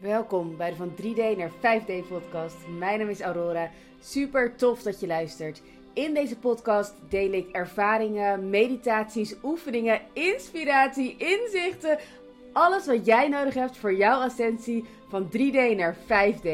Welkom bij de van 3D naar 5D podcast. Mijn naam is Aurora. Super tof dat je luistert. In deze podcast deel ik ervaringen, meditaties, oefeningen, inspiratie, inzichten. Alles wat jij nodig hebt voor jouw ascensie van 3D naar 5D.